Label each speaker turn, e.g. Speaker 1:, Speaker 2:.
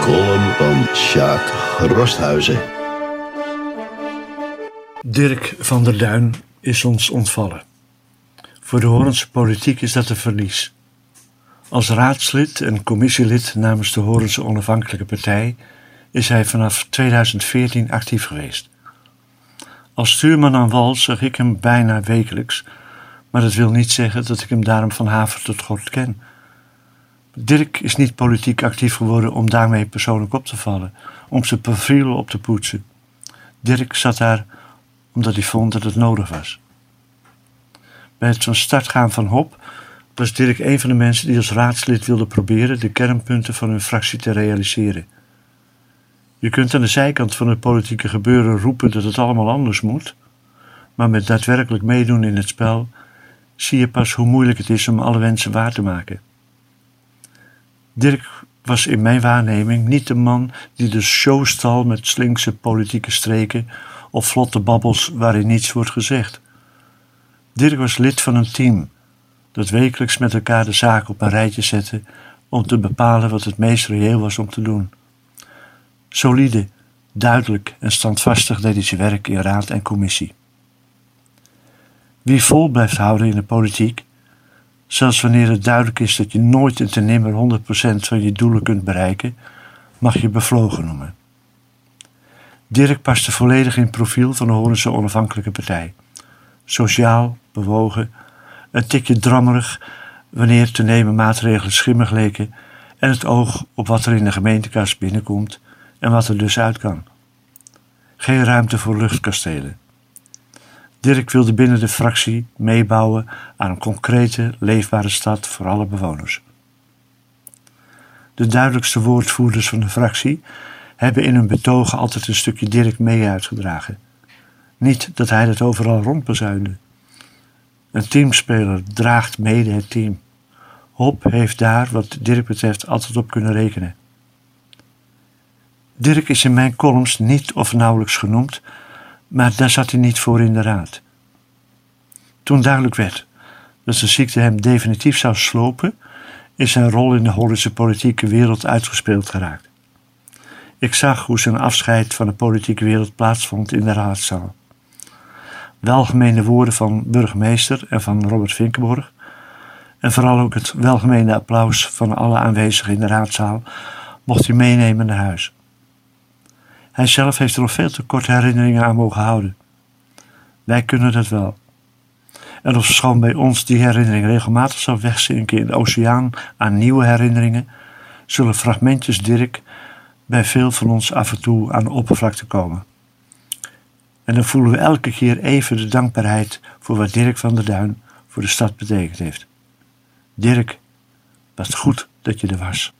Speaker 1: column van Sjaak Rosthuizen.
Speaker 2: Dirk van der Duin is ons ontvallen. Voor de Horense politiek is dat een verlies. Als raadslid en commissielid namens de Horense Onafhankelijke Partij is hij vanaf 2014 actief geweest. Als stuurman aan wal zag ik hem bijna wekelijks, maar dat wil niet zeggen dat ik hem daarom van haver tot god ken. Dirk is niet politiek actief geworden om daarmee persoonlijk op te vallen, om zijn profiel op te poetsen. Dirk zat daar omdat hij vond dat het nodig was. Bij het van start gaan van Hop was Dirk een van de mensen die als raadslid wilde proberen de kernpunten van hun fractie te realiseren. Je kunt aan de zijkant van het politieke gebeuren roepen dat het allemaal anders moet, maar met daadwerkelijk meedoen in het spel zie je pas hoe moeilijk het is om alle wensen waar te maken. Dirk was in mijn waarneming niet de man die de show stal met slinkse politieke streken of vlotte babbels waarin niets wordt gezegd. Dirk was lid van een team dat wekelijks met elkaar de zaak op een rijtje zette om te bepalen wat het meest reëel was om te doen. Solide, duidelijk en standvastig deed hij zijn werk in raad en commissie. Wie vol blijft houden in de politiek, zelfs wanneer het duidelijk is dat je nooit en ten nimmer 100% van je doelen kunt bereiken, mag je bevlogen noemen. Dirk paste volledig in het profiel van de Horense Onafhankelijke Partij. Sociaal, bewogen, een tikje drammerig wanneer te nemen maatregelen schimmig leken en het oog op wat er in de gemeentekas binnenkomt en wat er dus uit kan. Geen ruimte voor luchtkastelen. Dirk wilde binnen de fractie meebouwen aan een concrete, leefbare stad voor alle bewoners. De duidelijkste woordvoerders van de fractie hebben in hun betogen altijd een stukje Dirk mee uitgedragen. Niet dat hij het overal rondbezuinde. Een teamspeler draagt mede het team. Hop heeft daar, wat Dirk betreft, altijd op kunnen rekenen. Dirk is in mijn columns niet of nauwelijks genoemd, maar daar zat hij niet voor in de raad. Toen duidelijk werd dat de ziekte hem definitief zou slopen, is zijn rol in de Hollandse politieke wereld uitgespeeld geraakt. Ik zag hoe zijn afscheid van de politieke wereld plaatsvond in de raadzaal. Welgemeende woorden van burgemeester en van Robert Vinkenborg, en vooral ook het welgemeende applaus van alle aanwezigen in de raadzaal, mocht hij meenemen naar huis. Hij zelf heeft er nog veel te kort herinneringen aan mogen houden. Wij kunnen dat wel. En of schoon bij ons die herinnering regelmatig zal wegzinken in de oceaan aan nieuwe herinneringen, zullen fragmentjes Dirk bij veel van ons af en toe aan de oppervlakte komen. En dan voelen we elke keer even de dankbaarheid voor wat Dirk van der Duin voor de stad betekend heeft. Dirk, wat goed dat je er was.